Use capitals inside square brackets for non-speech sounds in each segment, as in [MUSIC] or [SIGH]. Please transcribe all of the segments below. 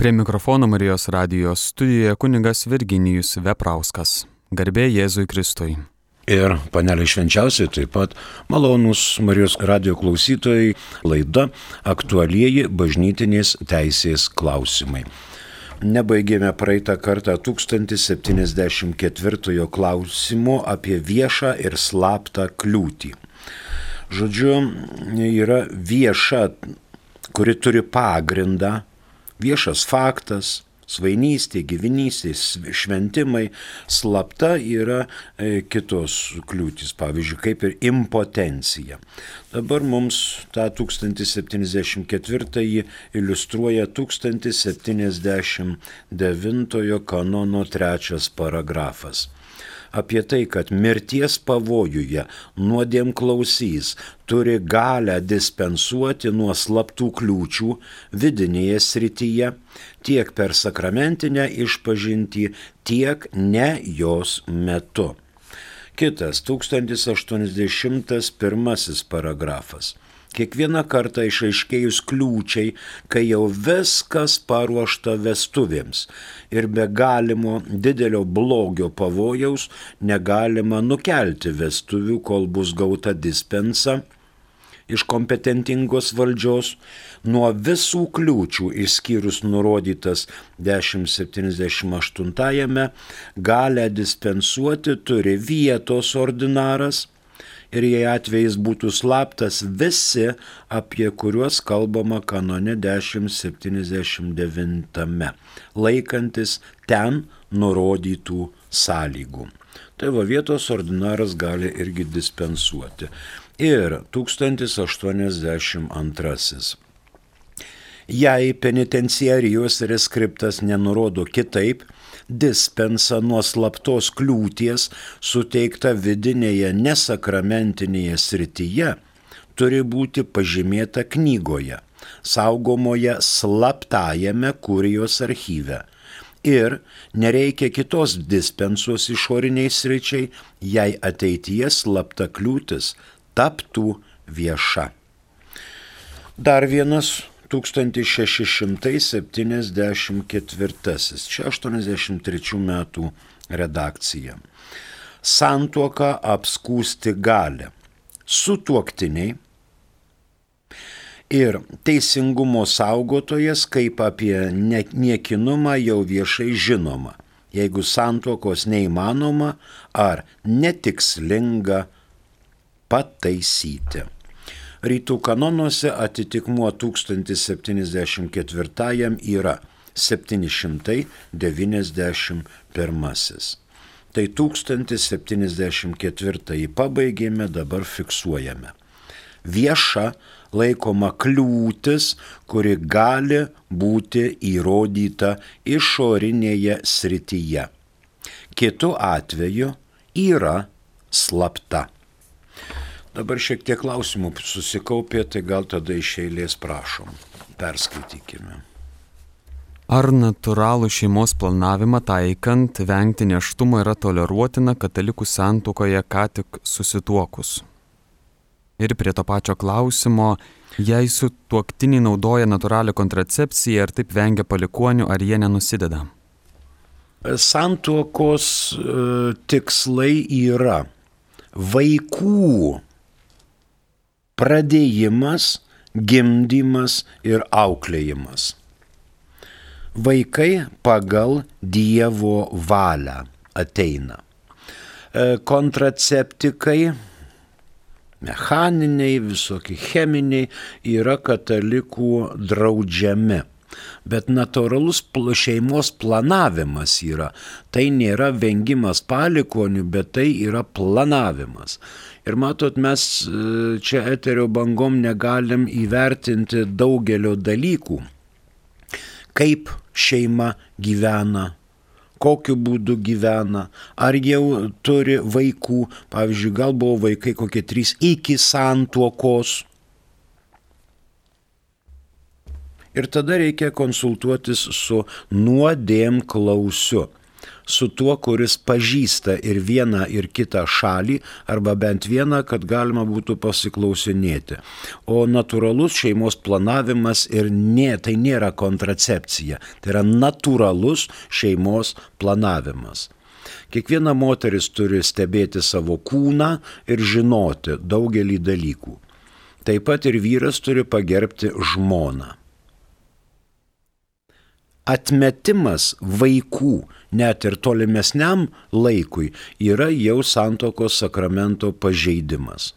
Prie mikrofono Marijos radijos studijoje kuningas Virginijus Veprauskas. Garbė Jėzui Kristui. Ir panelė švenčiausiai taip pat malonūs Marijos radio klausytojai laida aktualieji bažnytinės teisės klausimai. Nebaigėme praeitą kartą 1074 klausimo apie viešą ir slaptą kliūtį. Žodžiu, yra vieša, kuri turi pagrindą, viešas faktas, svainystė, gyvinystė, šventimai, slapta yra e, kitos kliūtis, pavyzdžiui, kaip ir impotencija. Dabar mums tą 1074 iliustruoja 1079 kanono trečias paragrafas apie tai, kad mirties pavojuje nuodėm klausys turi galę dispensuoti nuo slaptų kliūčių vidinėje srityje, tiek per sakramentinę išpažinti, tiek ne jos metu. Kitas 1081 paragrafas. Kiekvieną kartą išaiškėjus kliūčiai, kai jau viskas paruošta vestuvėms ir be galimo didelio blogio pavojaus negalima nukelti vestuvių, kol bus gauta dispensa iš kompetentingos valdžios, nuo visų kliūčių išskyrus nurodytas 1078-ame, galę dispensuoti turi vietos ordinaras ir jei atvejais būtų slaptas visi, apie kuriuos kalbama kanone 1079, laikantis ten nurodytų sąlygų. Tai va vietos ordinaras gali irgi dispensuoti. Ir 1082. Jei penitenciarijos reskriptas nenurodo kitaip, dispensa nuo slaptos kliūties suteikta vidinėje nesakramentinėje srityje turi būti pažymėta knygoje, saugomoje slaptajame kurijos archyve. Ir nereikia kitos dispensos išoriniai sričiai, jei ateityje slapta kliūtis taptų vieša. Dar vienas 1674. Čia 83 metų redakcija. Santuoka apskūsti galę. Sutuoktiniai ir teisingumo saugotojas kaip apie niekinumą jau viešai žinoma, jeigu santuokos neįmanoma ar netikslinga pataisyti. Rytų kanonuose atitikmuo 1074 yra 791. Tai 1074 pabaigėme, dabar fiksuojame. Vieša laikoma kliūtis, kuri gali būti įrodyta išorinėje srityje. Kitu atveju yra slapta. Dabar šiek tiek klausimų susikaupė, tai gal tada iš eilės prašom. Perskaitykime. Ar natūralų šeimos planavimą taikant vengti neštumo yra toleruotina katalikų santukoje ką tik susituokus? Ir prie to pačio klausimo, jei su tuoktiniai naudoja natūralią kontracepciją, ar taip vengia palikonių, ar jie nenusideda? Santuokos e, tikslai yra vaikų pradėjimas, gimdymas ir auklėjimas. Vaikai pagal Dievo valią ateina. E, kontraceptikai, mechaniniai, visokie cheminiai yra katalikų draudžiami. Bet natūralus šeimos planavimas yra. Tai nėra vengimas palikonių, bet tai yra planavimas. Ir matot, mes e, čia eterio bangom negalim įvertinti daugelio dalykų. Kaip šeima gyvena, kokiu būdu gyvena, ar jau turi vaikų, pavyzdžiui, gal buvo vaikai kokie trys iki santuokos. Ir tada reikia konsultuotis su nuodėm klausiu. Su tuo, kuris pažįsta ir vieną, ir kitą šalį, arba bent vieną, kad galima būtų pasiklausinėti. O natūralus šeimos planavimas ir ne, tai nėra kontracepcija, tai yra natūralus šeimos planavimas. Kiekviena moteris turi stebėti savo kūną ir žinoti daugelį dalykų. Taip pat ir vyras turi pagerbti žmoną atmetimas vaikų net ir tolimesniam laikui yra jau santokos sakramento pažeidimas.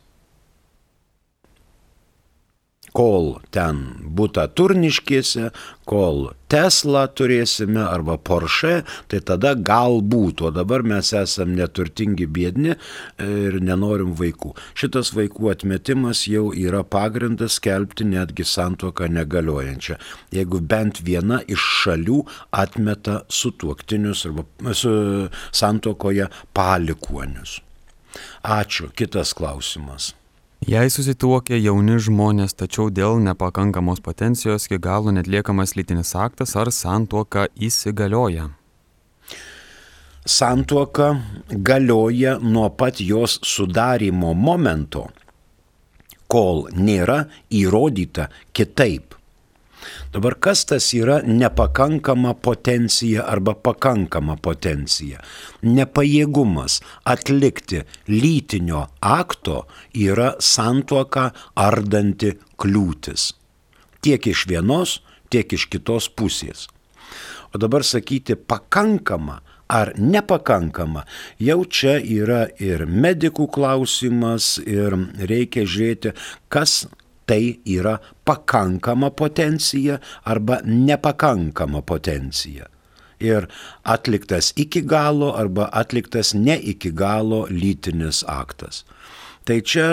Kol ten būta turniškėse, kol Tesla turėsime arba Porsche, tai tada galbūt, o dabar mes esam neturtingi bėdni ir nenorim vaikų. Šitas vaikų atmetimas jau yra pagrindas skelbti netgi santuoką negaliojančią. Jeigu bent viena iš šalių atmeta sutuoktinius arba su santuokoje palikuonius. Ačiū. Kitas klausimas. Jei susituokia jauni žmonės, tačiau dėl nepakankamos potencijos iki galo netliekamas lytinis aktas ar santuoka įsigalioja? Santuoka galioja nuo pat jos sudarimo momento, kol nėra įrodyta kitaip. Dabar kas tas yra nepakankama potencija arba pakankama potencija? Nepajėgumas atlikti lytinio akto yra santuoka ardanti kliūtis. Tiek iš vienos, tiek iš kitos pusės. O dabar sakyti pakankama ar nepakankama, jau čia yra ir medikų klausimas, ir reikia žiūrėti, kas tai yra pakankama potencija arba nepakankama potencija. Ir atliktas iki galo arba atliktas ne iki galo lytinis aktas. Tai čia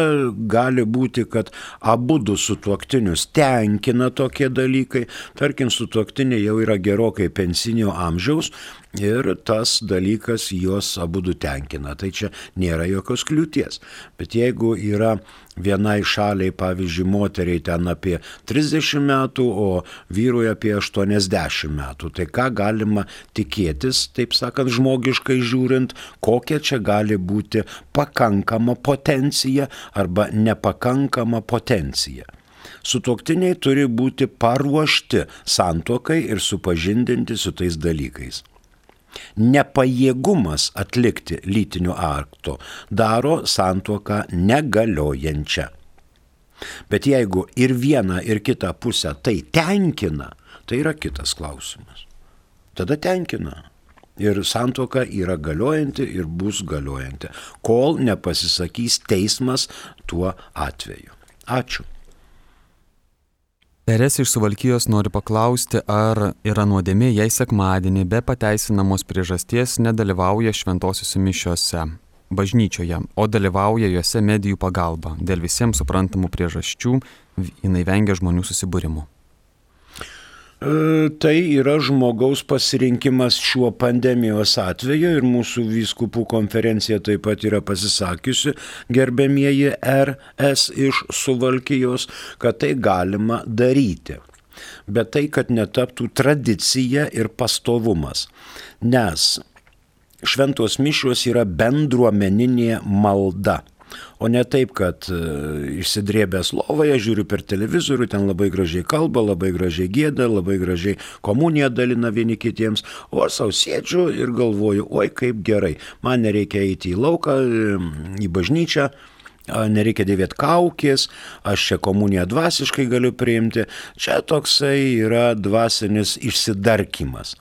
gali būti, kad abu du sutuoktinius tenkina tokie dalykai. Tarkim, sutuoktiniai jau yra gerokai pensinio amžiaus ir tas dalykas juos abu tenkina. Tai čia nėra jokios kliūties. Bet jeigu yra vienai šaliai, pavyzdžiui, moteriai ten apie 30 metų, o vyrui apie 80 metų. Tai ką galima tikėtis, taip sakant, žmogiškai žiūrint, kokia čia gali būti pakankama potencija arba nepakankama potencija. Sutoktiniai turi būti paruošti santokai ir supažindinti su tais dalykais nepajėgumas atlikti lytinio akto daro santuoką negaliojančią. Bet jeigu ir vieną, ir kitą pusę tai tenkina, tai yra kitas klausimas. Tada tenkina. Ir santoka yra galiojanti ir bus galiojanti, kol nepasisakys teismas tuo atveju. Ačiū. Teresė iš Suvalkyjos nori paklausti, ar yra nuodėmė, jei sekmadienį be pateisinamos priežasties nedalyvauja šventosiuose mišiuose bažnyčioje, o dalyvauja juose medijų pagalba. Dėl visiems suprantamų priežasčių jinai vengia žmonių susibūrimų. E, tai yra žmogaus pasirinkimas šiuo pandemijos atveju ir mūsų vyskupų konferencija taip pat yra pasisakiusi, gerbėmieji RS iš Suvalkijos, kad tai galima daryti. Bet tai, kad netaptų tradicija ir pastovumas. Nes šventos mišios yra bendruomeninė malda. O ne taip, kad e, išsidrėbęs lovoje, žiūriu per televizorių, ten labai gražiai kalba, labai gražiai gėda, labai gražiai komuniją dalina vieni kitiems, o aš savo sėdžiu ir galvoju, oi kaip gerai, man nereikia eiti į lauką, į bažnyčią, nereikia dėvėti kaukės, aš čia komuniją dvasiškai galiu priimti. Čia toksai yra dvasinis išsidarkimas.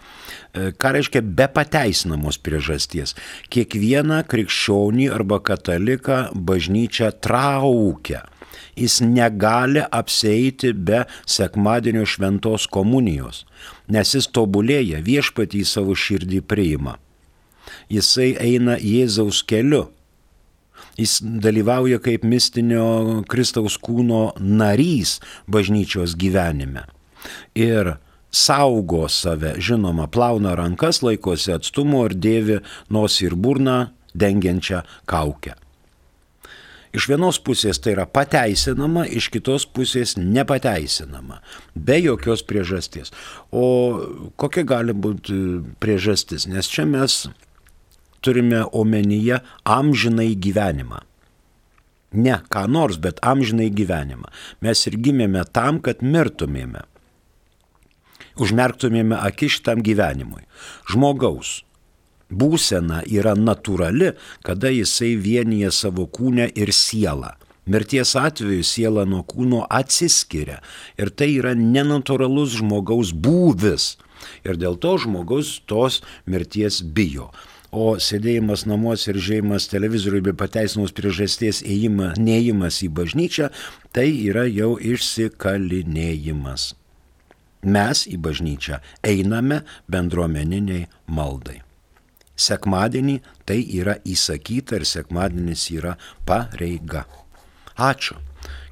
E, ką reiškia be pateisinamos priežasties? Kiekvieną krikščionį arba kataliką bažnyčia traukia. Jis negali apseiti be sekmadienio šventos komunijos, nes jis tobulėja, viešpatį į savo širdį priima. Jisai eina Jėzaus keliu Jis dalyvauja kaip mistinio Kristaus kūno narys bažnyčios gyvenime. Ir saugo save, žinoma, plauna rankas, laikosi atstumo ir dėvi nosį ir burną dengiančią kaukę. Iš vienos pusės tai yra pateisinama, iš kitos pusės nepateisinama, be jokios priežasties. O kokia gali būti priežastis? Nes čia mes turime omenyje amžinai gyvenimą. Ne ką nors, bet amžinai gyvenimą. Mes ir gimėme tam, kad mirtumėme. Užmerktumėme akis šitam gyvenimui. Žmogaus būsena yra natūrali, kada jisai vienyje savo kūnę ir sielą. Mirties atveju siela nuo kūno atsiskiria ir tai yra nenatūralus žmogaus būvis. Ir dėl to žmogus tos mirties bijo. O sėdėjimas namuose ir žiūrėjimas televizoriui be pateisinus priežasties ėjimas, neėjimas į bažnyčią, tai yra jau išsikalinėjimas. Mes į bažnyčią einame bendruomeniniai maldai sekmadienį tai yra įsakyta ir sekmadienis yra pareiga. Ačiū.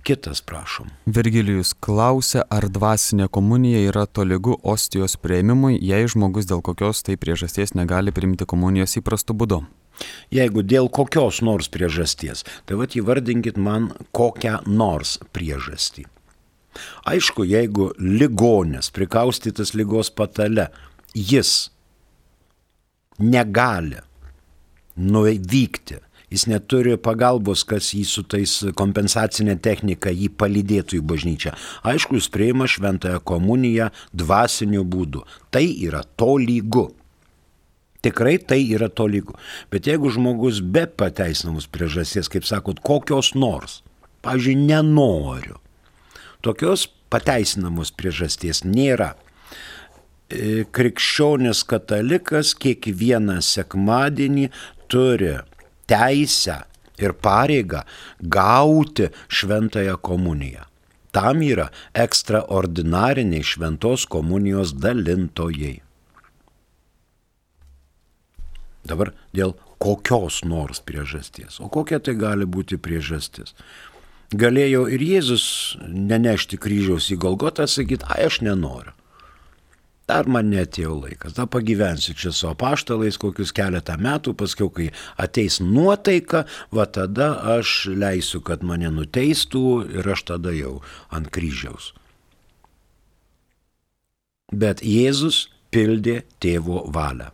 Kitas prašom. Virgilijus klausia, ar dvasinė komunija yra tolygu ostijos prieimimui, jei žmogus dėl kokios tai priežasties negali priimti komunijos įprastu būdu. Jeigu dėl kokios nors priežasties, tai vad įvardinkit man kokią nors priežastį. Aišku, jeigu ligonės prikaustytas lygos patale, jis negali nuvykti. Jis neturi pagalbos, kas jį su tais kompensacinė technika jį palydėtų į bažnyčią. Aišku, jis prieima šventąją komuniją dvasiniu būdu. Tai yra to lygu. Tikrai tai yra to lygu. Bet jeigu žmogus be pateisinamus priežasties, kaip sakot, kokios nors, pavyzdžiui, nenoriu, tokios pateisinamos priežasties nėra. E, krikščionis katalikas kiekvieną sekmadienį turi teisę ir pareigą gauti šventąją komuniją. Tam yra ekstraordinariniai šventos komunijos dalintojai. Dabar dėl kokios nors priežasties. O kokia tai gali būti priežastis? Galėjo ir Jėzus nenešti kryžiaus į Golgotą, sakyti, ai aš nenoriu. Dar man netėjo laikas, dar pagyvensiu čia su apaštalais kokius keletą metų, paskui, kai ateis nuotaika, va tada aš leisiu, kad mane nuteistų ir aš tada jau ant kryžiaus. Bet Jėzus pildė tėvo valią.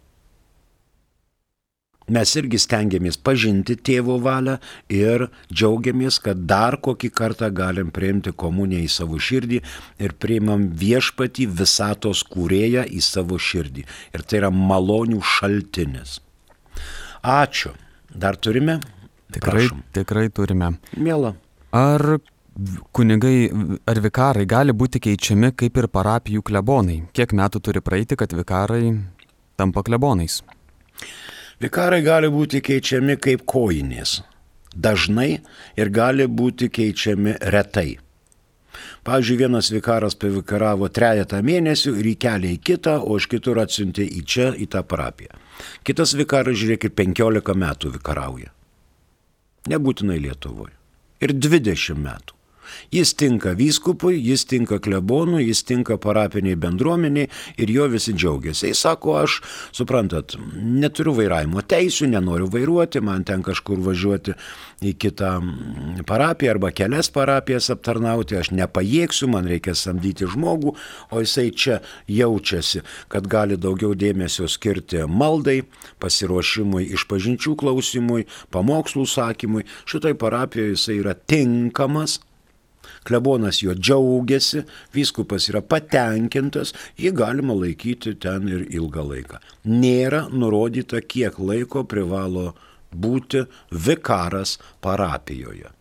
Mes irgi stengiamės pažinti tėvo valią ir džiaugiamės, kad dar kokį kartą galim priimti komuniją į savo širdį ir priimam viešpatį visatos kūrėją į savo širdį. Ir tai yra malonių šaltinis. Ačiū. Dar turime? Tikrai, Prašom. tikrai turime. Mėla. Ar kunigai ar vikarai gali būti keičiami kaip ir parapijų klebonai? Kiek metų turi praeiti, kad vikarai tampa klebonais? Vikarai gali būti keičiami kaip kojinės. Dažnai ir gali būti keičiami retai. Pavyzdžiui, vienas vikaras pavikaravo trejata mėnesių ir įkelė į kitą, o iš kitur atsiuntė į čia, į tą parapiją. Kitas vikaras, žiūrėkit, 15 metų vikarauja. Nebūtinai Lietuvoje. Ir 20 metų. Jis tinka vyskupui, jis tinka klebonui, jis tinka parapiniai bendruomeniai ir jo visi džiaugiasi. Jis sako, aš, suprantat, neturiu vairavimo teisų, nenoriu vairuoti, man ten kažkur važiuoti į kitą parapiją arba kelias parapijas aptarnauti, aš nepajėgsiu, man reikia samdyti žmogų, o jisai čia jaučiasi, kad gali daugiau dėmesio skirti maldai, pasiruošimui, išpažinčių klausimui, pamokslų sakymui. Šitai parapijoje jisai yra tinkamas klebonas juo džiaugiasi, vyskupas yra patenkintas, jį galima laikyti ten ir ilgą laiką. Nėra nurodyta, kiek laiko privalo būti vikaras parapijoje.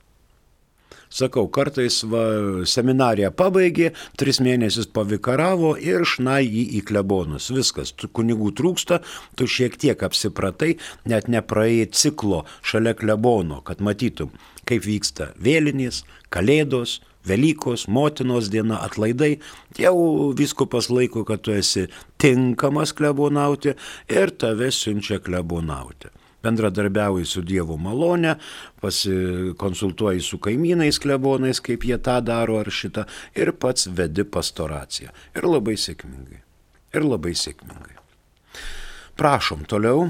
Sakau, kartais va, seminariją pabaigė, tris mėnesius pavikaravo ir šnai jį į klebonus. Viskas, tu kunigų trūksta, tu šiek tiek apsipratai, net nepraėjai ciklo šalia klebono, kad matytum, kaip vyksta vėlinės, kalėdos, Velykos, motinos diena, atlaidai, jau viskupas laiko, kad tu esi tinkamas klebonauti ir tave siunčia klebonauti. Bendradarbiauji su Dievo malonė, pasikonsultuoji su kaimynais klebonais, kaip jie tą daro ar šitą, ir pats vedi pastoraciją. Ir labai sėkmingai. Ir labai sėkmingai. Prašom toliau.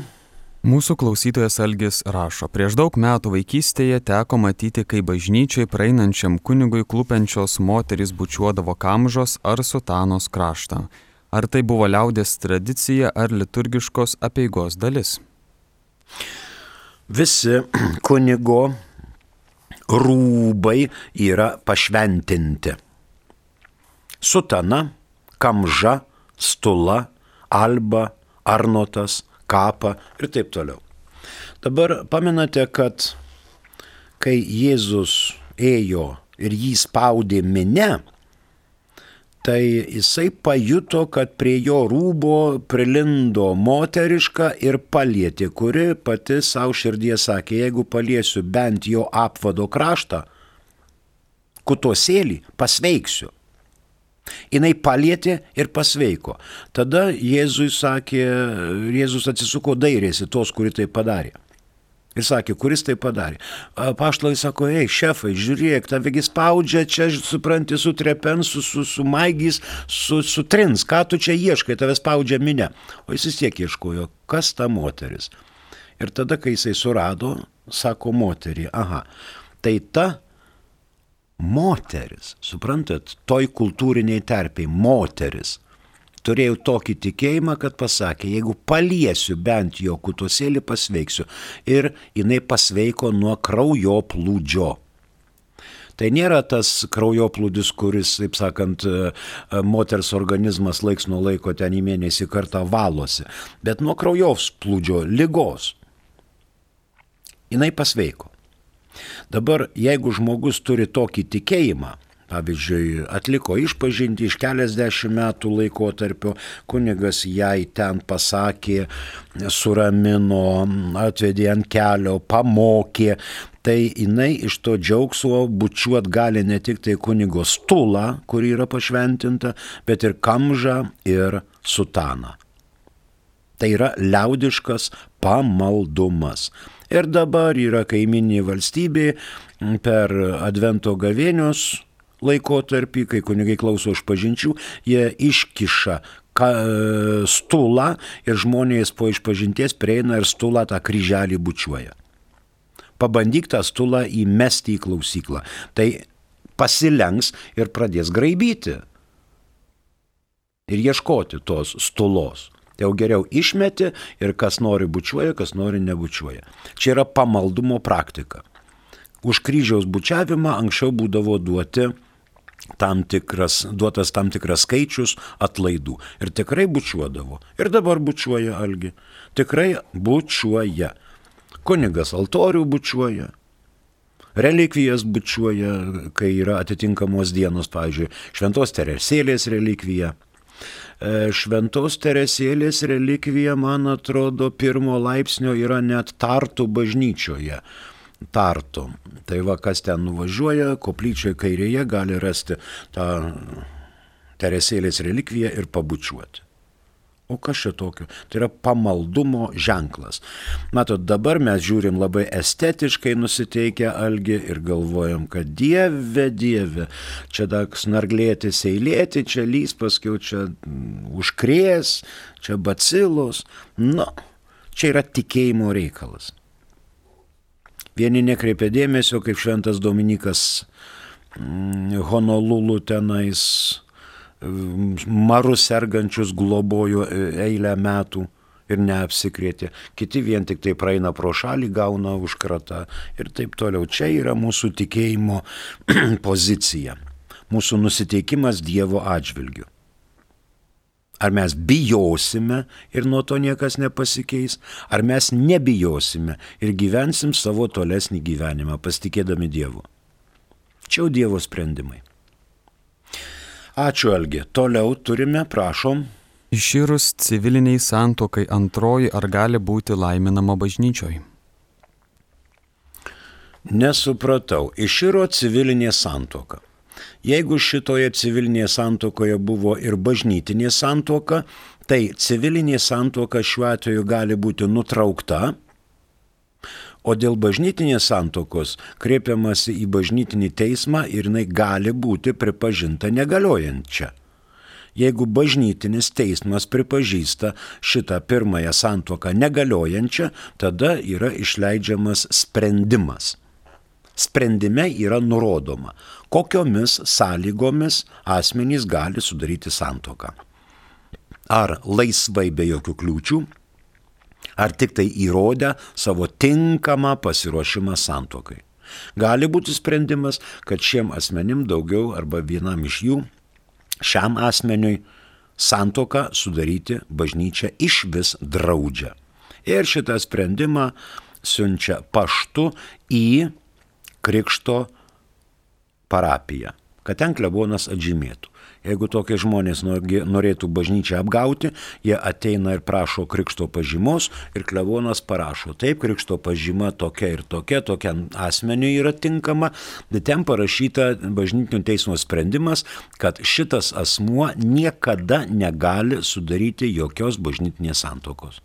Mūsų klausytojas Algis rašo, prieš daug metų vaikystėje teko matyti, kai bažnyčiai praeinančiam kunigui klupenčios moterys bučiuodavo kamžos ar sutanos kraštą. Ar tai buvo liaudės tradicija ar liturgiškos apieigos dalis? Visi [CLEARS THROAT] kunigo rūbai yra pašventinti. Sutana, kamža, stula, alba, arnotas, kapą ir taip toliau. Dabar paminate, kad kai Jėzus ėjo ir jį spaudė minę, tai jisai pajuto, kad prie jo rūbo prilindo moteriška ir palietė, kuri pati savo širdie sakė, jeigu paliesiu bent jo apvado kraštą, kutosėlį, pasveiksiu. Jis palietė ir pasveiko. Tada Jėzui sakė, Jėzus atsisuko dairėsi tos, kuri tai padarė. Ir sakė, kuris tai padarė. Paštlai sako, ei, šefai, žiūrėk, tavegi spaudžia, čia, supranti, su trepen, su, su, su maigys, su, su trins, ką tu čia ieškai, tave spaudžia minė. O jis vis tiek ieškojo, kas ta moteris. Ir tada, kai jisai surado, sako moterį, aha, tai ta moteris, suprantat, toj kultūriniai terpiai, moteris. Turėjau tokį tikėjimą, kad pasakė, jeigu paliesiu bent jo kutosėlį, pasveiksiu. Ir jinai pasveiko nuo kraujo plūdžio. Tai nėra tas kraujoplūdis, kuris, taip sakant, moters organizmas laiks nuo laiko ten į mėnesį kartą valosi, bet nuo kraujos plūdžio lygos. Jis pasveiko. Dabar, jeigu žmogus turi tokį tikėjimą, pavyzdžiui, atliko išpažinti iš keliasdešimt metų laikotarpio, kunigas jai ten pasakė, suramino, atvedė ant kelio, pamokė, tai jinai iš to džiaugsmo bučiuot gali ne tik tai kunigo stulą, kuri yra pašventinta, bet ir kamžą ir sutaną. Tai yra liaudiškas pamaldumas. Ir dabar yra kaiminė valstybė per Advento gavėnios laikotarpį, kai kunigai klauso iš pažinčių, jie iškiša ka, stulą ir žmonės po išpažinties prieina ir stulą tą kryželį bučiuoja. Pabandyk tą stulą įmesti į klausyklą. Tai pasilenks ir pradės graibyti. Ir ieškoti tos stulos. Jau geriau išmeti ir kas nori bučiuoja, kas nori nebučiuoja. Čia yra pamaldumo praktika. Už kryžiaus bučiavimą anksčiau būdavo duoti tam tikras, duotas tam tikras skaičius atlaidų. Ir tikrai bučiuodavo. Ir dabar bučiuoja algi. Tikrai bučiuoja. Kunigas altorių bučiuoja. Relikvijas bučiuoja, kai yra atitinkamos dienos, pavyzdžiui, Šventos Teresėlės relikvija. E, Šventos Teresėlės relikvija, man atrodo, pirmo laipsnio yra net Tartų bažnyčioje. Tartu. Tai va, kas ten nuvažiuoja, koplyčioje kairėje gali rasti tą Teresėlės relikviją ir pabučiuoti. O kas čia tokio? Tai yra pamaldumo ženklas. Matot, dabar mes žiūrim labai estetiškai nusiteikę algi ir galvojam, kad dieve, dieve, čia dar snarglėti, seilėti, čia lys, paskui čia mm, užkrės, čia bacilos. Nu, čia yra tikėjimo reikalas. Vieni nekreipia dėmesio, kaip šventas Dominikas mm, Honolulu tenais marus sergančius globojo e, eilę metų ir neapsikrėtė. Kiti vien tik tai praeina pro šalį, gauna užkratą ir taip toliau. Čia yra mūsų tikėjimo [CLEARS THROAT] pozicija, mūsų nusiteikimas Dievo atžvilgiu. Ar mes bijosime ir nuo to niekas nepasikeis, ar mes nebijosime ir gyvensim savo tolesnį gyvenimą pasitikėdami Dievu. Čia jau Dievo sprendimai. Ačiū Algi. Toliau turime, prašom. Išyrus civiliniai santokai antroji ar gali būti laiminama bažnyčioj? Nesupratau. Išyro civilinė santoka. Jeigu šitoje civilinėje santokoje buvo ir bažnytinė santoka, tai civilinė santoka šiuo atveju gali būti nutraukta O dėl bažnytinės santokos kreipiamasi į bažnytinį teismą ir jinai gali būti pripažinta negaliojančia. Jeigu bažnytinis teismas pripažįsta šitą pirmąją santuoką negaliojančią, tada yra išleidžiamas sprendimas. Sprendime yra nurodoma, kokiomis sąlygomis asmenys gali sudaryti santoką. Ar laisvai be jokių kliūčių, ar tik tai įrodę savo tinkamą pasiruošimą santokai. Gali būti sprendimas, kad šiem asmenim daugiau arba vienam iš jų šiam asmeniui santoką sudaryti bažnyčia iš vis draudžia. Ir šitą sprendimą siunčia paštu į Krikšto parapiją, kad ten klebonas atžymėtų. Jeigu tokie žmonės norėtų bažnyčią apgauti, jie ateina ir prašo krikšto pažymos ir klevonas parašo, taip, krikšto pažyma tokia ir tokia, tokiam asmeniu yra tinkama, bet ten parašyta bažnytinio teismo sprendimas, kad šitas asmuo niekada negali sudaryti jokios bažnytinės santokos.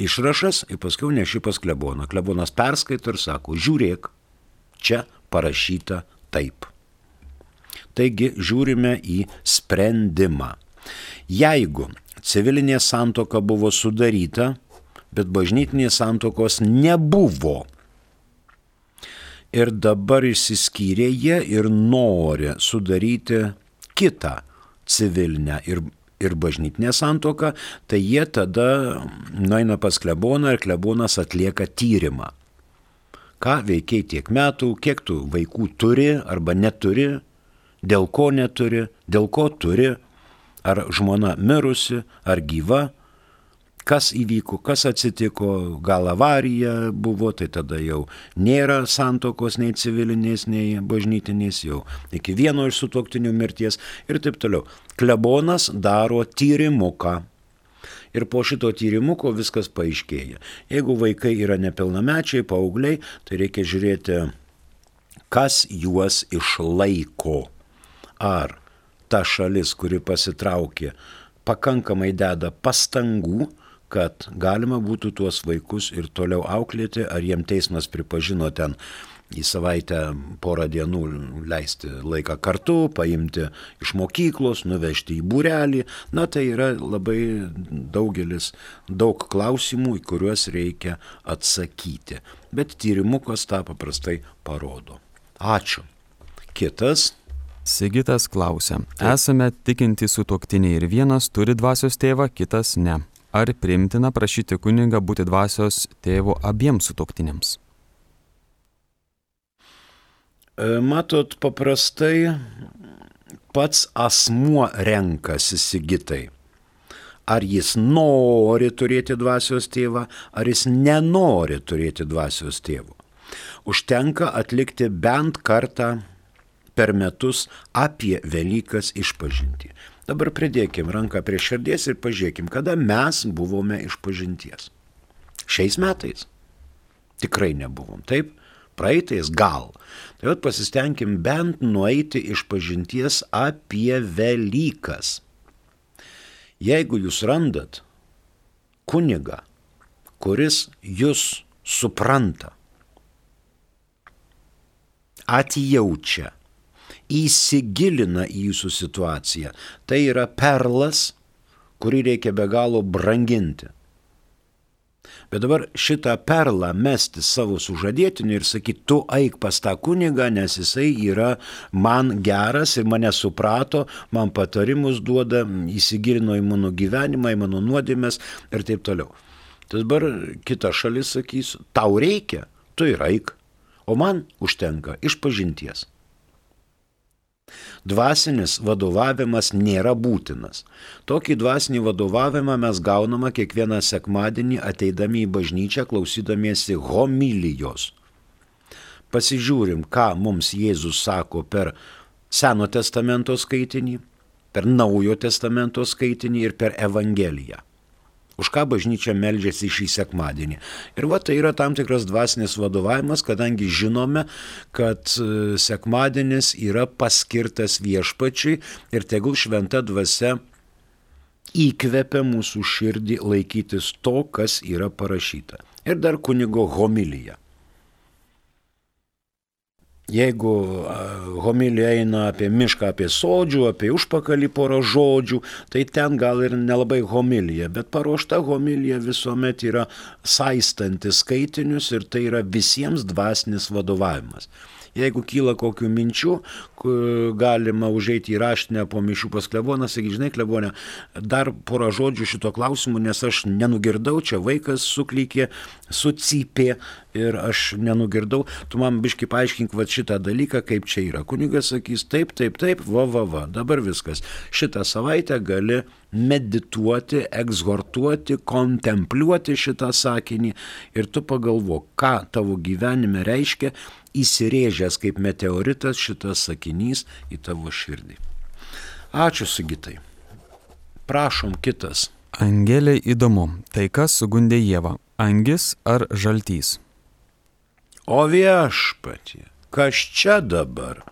Išrašas ir paskui neši pas kleboną. Klebonas perskaito ir sako, žiūrėk, čia parašyta taip. Taigi žiūrime į sprendimą. Jeigu civilinė santoka buvo sudaryta, bet bažnytinės santokos nebuvo, ir dabar išsiskyrė jie ir nori sudaryti kitą civilinę ir, ir bažnytinę santoką, tai jie tada nueina pas kleboną ir klebonas atlieka tyrimą. Ką veikiai tiek metų, kiek tu vaikų turi arba neturi, dėl ko neturi, dėl ko turi, ar žmona mirusi, ar gyva, kas įvyko, kas atsitiko, gal avarija buvo, tai tada jau nėra santokos nei civilinės, nei bažnytinės, jau iki vieno iš sutoktinių mirties ir taip toliau. Klebonas daro tyrimuką. Ir po šito tyrimuko viskas paaiškėja. Jeigu vaikai yra nepilnamečiai, paaugliai, tai reikia žiūrėti, kas juos išlaiko ar ta šalis, kuri pasitraukė, pakankamai deda pastangų, kad galima būtų tuos vaikus ir toliau auklėti, ar jiem teismas pripažino ten į savaitę porą dienų leisti laiką kartu, paimti iš mokyklos, nuvežti į būrelį. Na tai yra labai daugelis, daug klausimų, į kuriuos reikia atsakyti. Bet tyrimukas tą paprastai parodo. Ačiū. Kitas Sigitas klausia, esame tikinti sutuoktiniai ir vienas turi dvasios tėvą, kitas ne. Ar primtina prašyti kunigą būti dvasios tėvo abiems sutuoktiniams? E, matot, paprastai pats asmuo renkasi sigitai. Ar jis nori turėti dvasios tėvą, ar jis nenori turėti dvasios tėvo. Užtenka atlikti bent kartą per metus apie Velykas išpažinti. Dabar pridėkim ranką prie širdies ir pažiūrėkim, kada mes buvome išpažinties. Šiais metais tikrai nebuvom, taip? Praeitais gal. Tai vat pasistengim bent nueiti iš pažinties apie Velykas. Jeigu jūs randat kunigą, kuris jūs supranta, atjaučia, įsigilina į jūsų situaciją. Tai yra perlas, kurį reikia be galo branginti. Bet dabar šitą perlą mesti savo sužadėtiniu ir sakyti, tu eik pas tą kunigą, nes jisai yra man geras ir mane suprato, man patarimus duoda, įsigilino į mano gyvenimą, į mano nuodėmės ir taip toliau. Tai dabar kita šalis sakys, tau reikia, tu ir eik, o man užtenka išpažinties. Dvasinis vadovavimas nėra būtinas. Tokį dvasinį vadovavimą mes gauname kiekvieną sekmadienį ateidami į bažnyčią klausydamiesi homilijos. Pasižiūrim, ką mums Jėzus sako per Seno testamento skaitinį, per Naujo testamento skaitinį ir per Evangeliją už ką bažnyčia meldžiasi šį sekmadienį. Ir va tai yra tam tikras dvasinis vadovavimas, kadangi žinome, kad e, sekmadienis yra paskirtas viešpačiui ir tegul šventa dvasia įkvepia mūsų širdį laikytis to, kas yra parašyta. Ir dar kunigo homilija. Jeigu homilija eina apie mišką, apie sodžių, apie užpakalį porą žodžių, tai ten gal ir nelabai homilija, bet paruošta homilija visuomet yra saistanti skaitinius ir tai yra visiems dvasinis vadovavimas. Jeigu kyla kokių minčių, galima užeiti į raštinę po mišių pas kleboną, sakyti, žinai, klebonė, dar porą žodžių šito klausimu, nes aš nenugirdau, čia vaikas suklykė, sucypė ir aš nenugirdau, tu man biški paaiškink va šitą dalyką, kaip čia yra. Kunigas sakys, taip, taip, taip, va, va, va, dabar viskas. Šitą savaitę gali medituoti, egzhortuoti, kontempliuoti šitą sakinį ir tu pagalvo, ką tavo gyvenime reiškia įsirėžęs kaip meteoritas šitas sakinys į tavo širdį. Ačiū Sigitai. Prašom kitas. Angelė įdomu, tai kas sugundė Jėvą - angis ar žaltys? O viešpatie, kas čia dabar?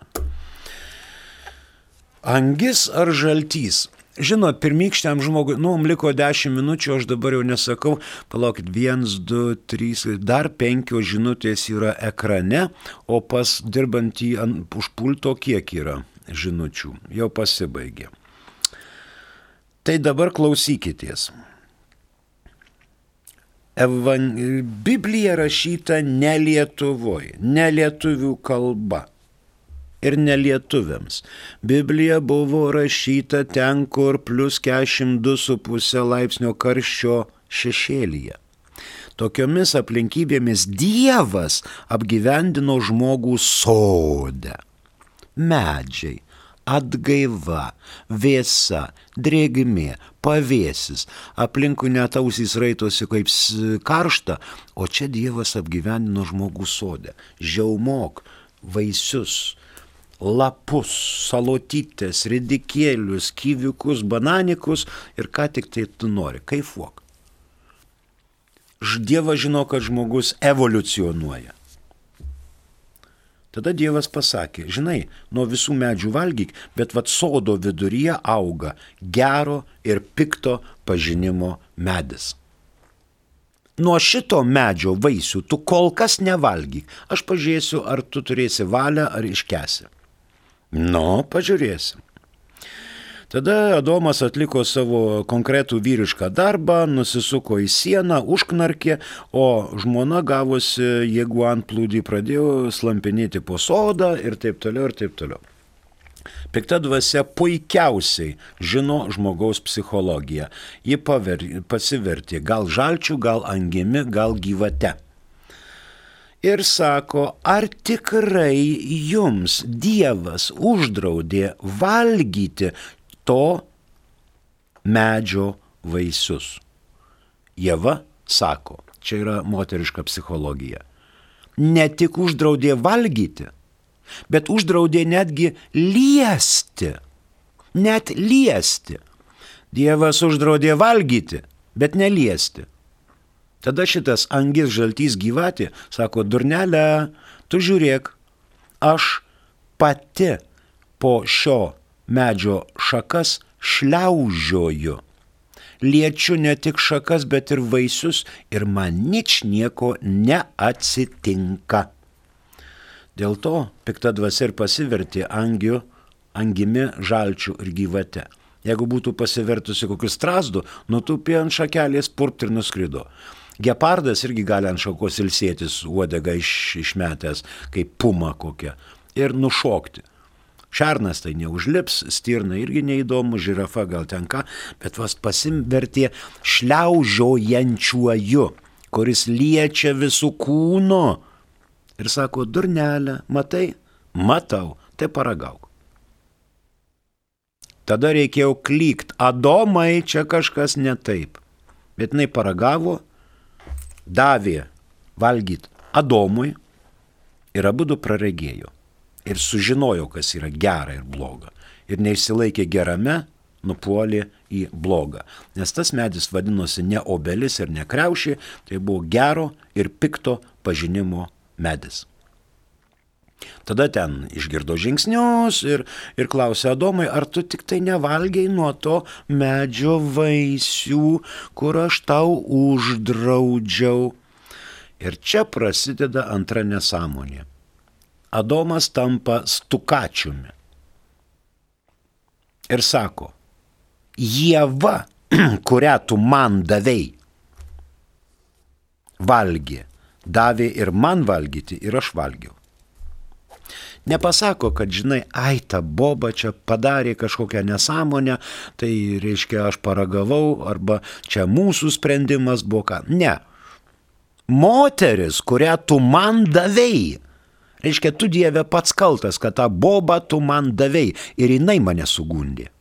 Angis ar žaltys? Žinot, pirmykščiam žmogui, nu, mums liko 10 minučių, aš dabar jau nesakau, palaukit, 1, 2, 3, dar 5 žinutės yra ekrane, o pas dirbantį už pulto kiek yra žinučių, jau pasibaigė. Tai dabar klausykitės. Evan... Biblija rašyta ne Lietuvoje, ne lietuvių kalba ir nelietuviams. Biblija buvo rašyta ten, kur plus 42,5 laipsnio karščio šešėlyje. Tokiomis aplinkybėmis Dievas apgyvendino žmogų sodę. Medžiai, atgaiva, vėsa, drėgmė, pavėsis, aplinkui netausys raitosi kaip karšta, o čia Dievas apgyvendino žmogų sodę. Žiaumok, vaisius, lapus, salotytės, ridikėlius, kyviukus, bananikus ir ką tik tai tu nori. Kaifuok. Dievas žino, kad žmogus evoliucionuoja. Tada Dievas pasakė, žinai, nuo visų medžių valgyk, bet vad sodo viduryje auga gero ir pikto pažinimo medis. Nuo šito medžio vaisių tu kol kas nevalgyk. Aš pažiūrėsiu, ar tu turėsi valią, ar iškesi. Nu, pažiūrėsim. Tada Adomas atliko savo konkretų vyrišką darbą, nusisuko į sieną, užknarkė, o žmona gavosi, jeigu ant plūdį pradėjo slampinėti po sodą ir taip toliau ir taip toliau. Pikta dvasia puikiausiai žino žmogaus psichologiją. Ji paver, pasivertė gal žalčių, gal angimi, gal gyvate ir sako, ar tikrai jums Dievas uždraudė valgyti to medžio vaisius. Jėva sako, čia yra moteriška psichologija, ne tik uždraudė valgyti, bet uždraudė netgi liesti. Net liesti. Dievas uždraudė valgyti, bet neliesti. Tada šitas angis žaltys gyvatė sako, durnelė, tu žiūrėk, aš pati po šio medžio šakas šliaužioju. Liečiu ne tik šakas, bet ir vaisius ir man nič nieko neatsitinka. Dėl to pikta dvasia ir pasivertė angiu, angimi, žalčių ir gyvate. Jeigu būtų pasivertusi kokius strazdų, nutupė ant šakelės purpt ir nuskrido. Gepardas irgi gali ant šakos ilsėtis, uodega iš, išmetęs, kaip puma kokia, ir nušokti. Šernas tai neužlips, stirna irgi neįdomu, žirafa gal tenka, bet vas pasimvertė šliaužiojančiuoju, kuris liečia visų kūno. Ir sako, durnelė, matai, matau, tai paragauk. Tada reikėjo klykt, adomai čia kažkas ne taip. Bet jinai paragavo davė valgyti Adomui ir abu du praregėjo. Ir sužinojo, kas yra gera ir bloga. Ir neišsilaikė gerame, nupuolė į blogą. Nes tas medis vadinosi ne obelis ir ne kreušė, tai buvo gero ir pikto pažinimo medis. Tada ten išgirdo žingsnius ir, ir klausė Adomai, ar tu tik tai nevalgiai nuo to medžio vaisių, kur aš tau uždraudžiau. Ir čia prasideda antra nesąmonė. Adomas tampa stukačiumi. Ir sako, Jėva, [CLEARS THROAT] kurią tu man davėjai, valgė, davė ir man valgyti, ir aš valgiau. Nepasako, kad žinai, ai ta boba čia padarė kažkokią nesąmonę, tai reiškia aš paragavau, arba čia mūsų sprendimas buvo ką. Ne. Moteris, kurią tu man davėjai, reiškia, tu Dieve pats kaltas, kad tą bobą tu man davėjai ir jinai mane sugundė.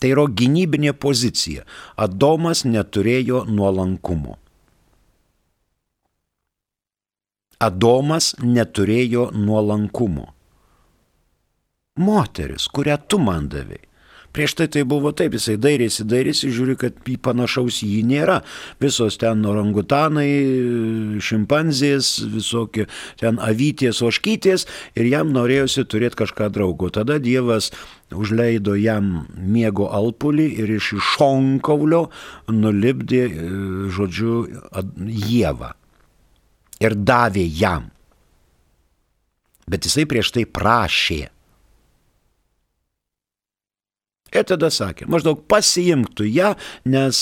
Tai yra gynybinė pozicija. Adomas neturėjo nuolankumo. Adomas neturėjo nuolankumo. Moteris, kurią tu man davai. Prieš tai tai buvo taip, jisai dairėsi, dairėsi, žiūri, kad panašaus jį nėra. Visos ten orangutanai, šimpanzės, visokie ten avytės, oškytės ir jam norėjosi turėti kažką draugo. Tada Dievas užleido jam miego alpulį ir iš šonkaulio nulipdė, žodžiu, Jėvą ir davė jam. Bet jisai prieš tai prašė. Ir tada sakė, maždaug pasiimk tu ją, nes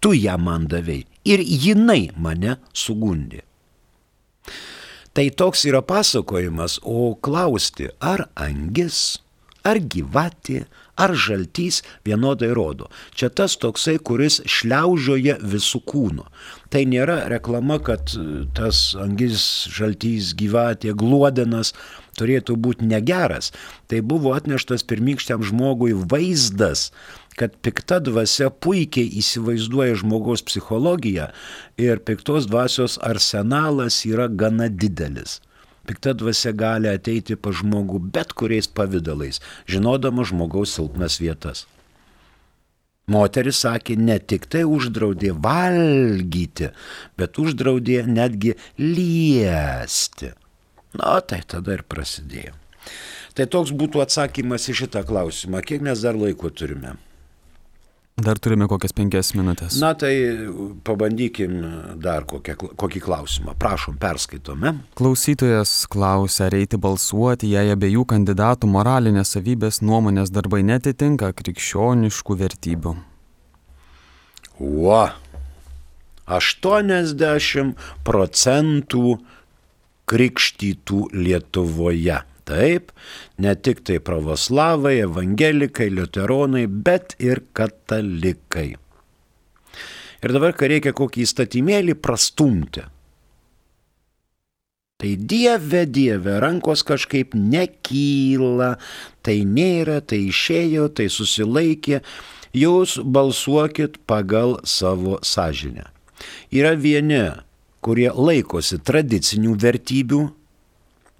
tu ją man davėjai ir jinai mane sugundė. Tai toks yra pasakojimas, o klausti, ar angis, ar gyvatė, ar žaltys vienodai rodo. Čia tas toksai, kuris šliaužioja visų kūno. Tai nėra reklama, kad e, tas angis, žaltys, gyvatė, gluodenas turėtų būti negeras. Tai buvo atneštas pirmykščiam žmogui vaizdas, kad pikta dvasia puikiai įsivaizduoja žmogaus psichologiją ir piktos dvasios arsenalas yra gana didelis. Pikta dvasia gali ateiti pa žmogų bet kuriais pavydalais, žinodama žmogaus silpnas vietas. Moteris sakė, ne tik tai uždraudė valgyti, bet uždraudė netgi liesti. Na, tai tada ir prasidėjo. Tai toks būtų atsakymas į šitą klausimą. Kiek mes dar laiko turime? Dar turime kokias penkias minutės. Na tai pabandykim dar kokią, kokį klausimą. Prašom, perskaitome. Klausytojas klausia, ar eiti balsuoti, jei abiejų kandidatų moralinės savybės nuomonės darbai netitinka krikščioniškų vertybių. Ua, 80 procentų krikštytų Lietuvoje Taip, ne tik tai pravoslavai, evangelikai, liuteronai, bet ir katalikai. Ir dabar, kai reikia kokį įstatymėlį prastumti, tai dieve, dieve, rankos kažkaip nekyla, tai nėra, tai išėjo, tai susilaikė, jūs balsuokit pagal savo sąžinę. Yra vieni, kurie laikosi tradicinių vertybių,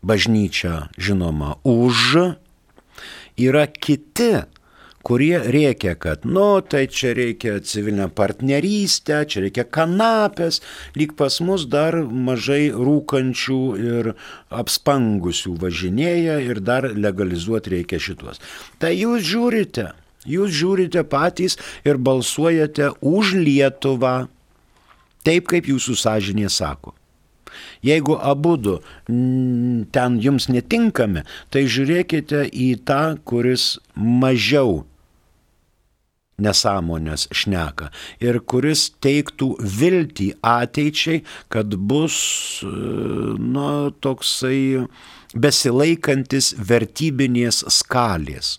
bažnyčia žinoma už, yra kiti, kurie reikia, kad, nu, tai čia reikia civilinę partnerystę, čia reikia kanapės, lyg pas mus dar mažai rūkančių ir apspangusių važinėja ir dar legalizuoti reikia šitos. Tai jūs žiūrite, jūs žiūrite patys ir balsuojate už Lietuvą, taip kaip jūsų sąžinė sako. Jeigu abu du ten jums netinkami, tai žiūrėkite į tą, kuris mažiau nesąmonės šneka ir kuris teiktų viltį ateičiai, kad bus, na, toksai besilaikantis vertybinės skalės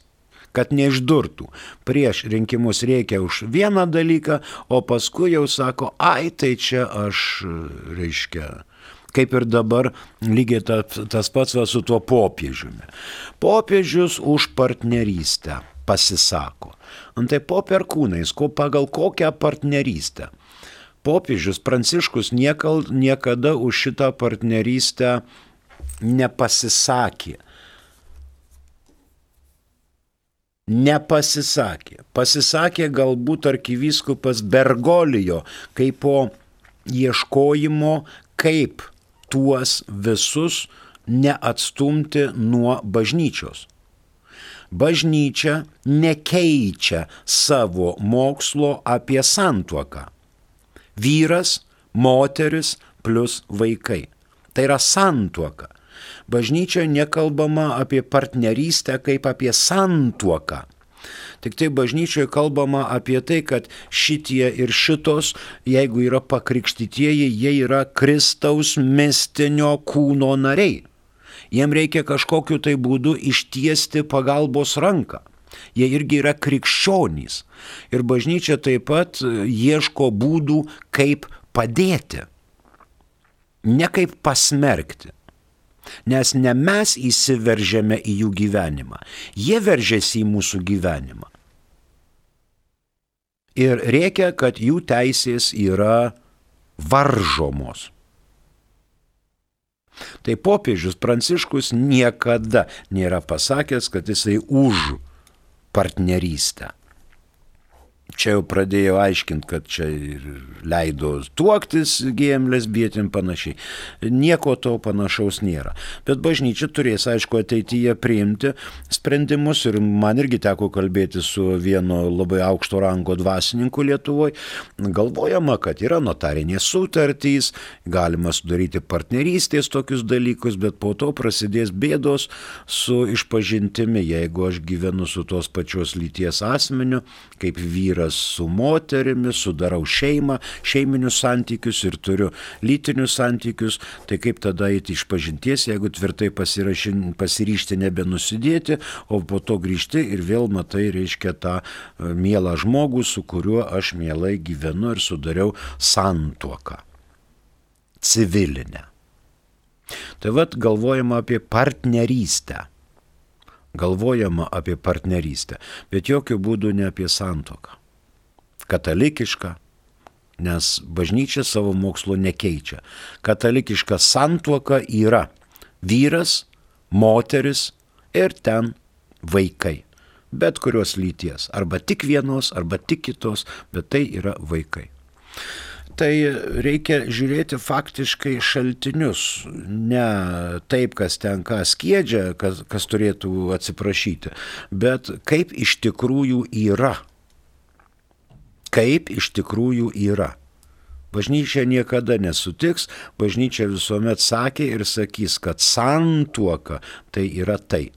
kad neišdurtų. Prieš rinkimus reikia už vieną dalyką, o paskui jau sako, ai tai čia aš, reiškia, kaip ir dabar lygiai ta, tas pats va su tuo popiežiumi. Popiežius už partnerystę pasisako. Antai po perkūnais, ko pagal kokią partnerystę. Popiežius Pranciškus niekal, niekada už šitą partnerystę nepasisakė. Nepasisakė. Pasisakė galbūt arkivyskupas Bergolijo, kaip po ieškojimo, kaip tuos visus neatstumti nuo bažnyčios. Bažnyčia nekeičia savo mokslo apie santuoką. Vyras, moteris plus vaikai. Tai yra santuoka. Bažnyčioje nekalbama apie partnerystę kaip apie santuoką. Tik tai bažnyčioje kalbama apie tai, kad šitie ir šitos, jeigu yra pakrikštytieji, jie yra Kristaus mistinio kūno nariai. Jiem reikia kažkokiu tai būdu ištiesti pagalbos ranką. Jie irgi yra krikščionys. Ir bažnyčia taip pat ieško būdų, kaip padėti. Ne kaip pasmerkti. Nes ne mes įsiveržėme į jų gyvenimą, jie veržėsi į mūsų gyvenimą. Ir reikia, kad jų teisės yra varžomos. Tai popiežius Pranciškus niekada nėra pasakęs, kad jisai už partnerystę čia jau pradėjo aiškinti, kad čia leido tuoktis gėjim lesbietim panašiai. Nieko to panašaus nėra. Bet bažnyčia turės, aišku, ateityje priimti sprendimus ir man irgi teko kalbėti su vienu labai aukšto rango dvasininku Lietuvoje. Galvojama, kad yra notarinės sutartys, galima sudaryti partnerystės tokius dalykus, bet po to prasidės bėdos su išpažintimi, jeigu aš gyvenu su tos pačios lyties asmeniu, kaip vyras vyras su moterimi, sudarau šeimą, šeiminius santykius ir turiu lytinius santykius, tai kaip tada eiti iš pažinties, jeigu tvirtai pasiryšti nebenusidėti, o po to grįžti ir vėl matai, reiškia tą e, mielą žmogų, su kuriuo aš mielai gyvenu ir sudariau santuoką. Civilinę. Tai vad galvojama apie partnerystę galvojama apie partnerystę, bet jokių būdų ne apie santoką katalikiška, nes bažnyčia savo mokslo nekeičia. Katalikiška santuoka yra vyras, moteris ir ten vaikai. Bet kurios lyties. Arba tik vienos, arba tik kitos, bet tai yra vaikai. Tai reikia žiūrėti faktiškai šaltinius, ne taip, kas ten ką skiedžia, kas, kas turėtų atsiprašyti, bet kaip iš tikrųjų yra kaip iš tikrųjų yra. Bažnyčia niekada nesutiks, bažnyčia visuomet sakė ir sakys, kad santuoka tai yra tai.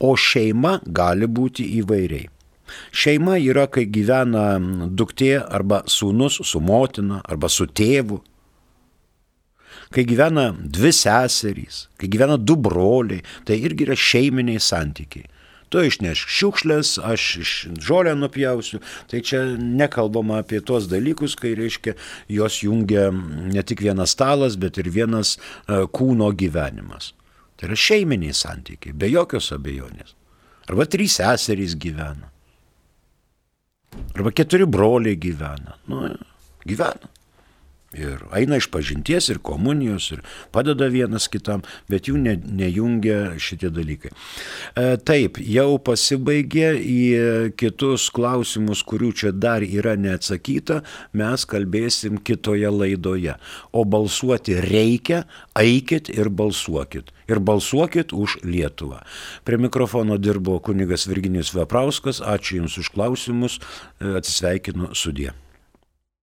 O šeima gali būti įvairiai. Šeima yra, kai gyvena duktė arba sūnus su motina arba su tėvu. Kai gyvena dvi seserys, kai gyvena du broliai, tai irgi yra šeiminiai santykiai tu išneš šiukšlės, aš iš žolę nupjausiu. Tai čia nekalbama apie tos dalykus, kai reiškia, jos jungia ne tik vienas stalas, bet ir vienas e, kūno gyvenimas. Tai yra šeiminiai santykiai, be jokios abejonės. Arba trys seserys gyvena. Arba keturi broliai gyvena. Nu, gyvena. Ir eina iš pažinties ir komunijos ir padeda vienas kitam, bet jų ne, nejungia šitie dalykai. E, taip, jau pasibaigė į kitus klausimus, kurių čia dar yra neatsakyta, mes kalbėsim kitoje laidoje. O balsuoti reikia, eikit ir balsuokit. Ir balsuokit už Lietuvą. Prie mikrofono dirbo kunigas Virginijus Veprauskas, ačiū Jums už klausimus, e, atsisveikinu sudė.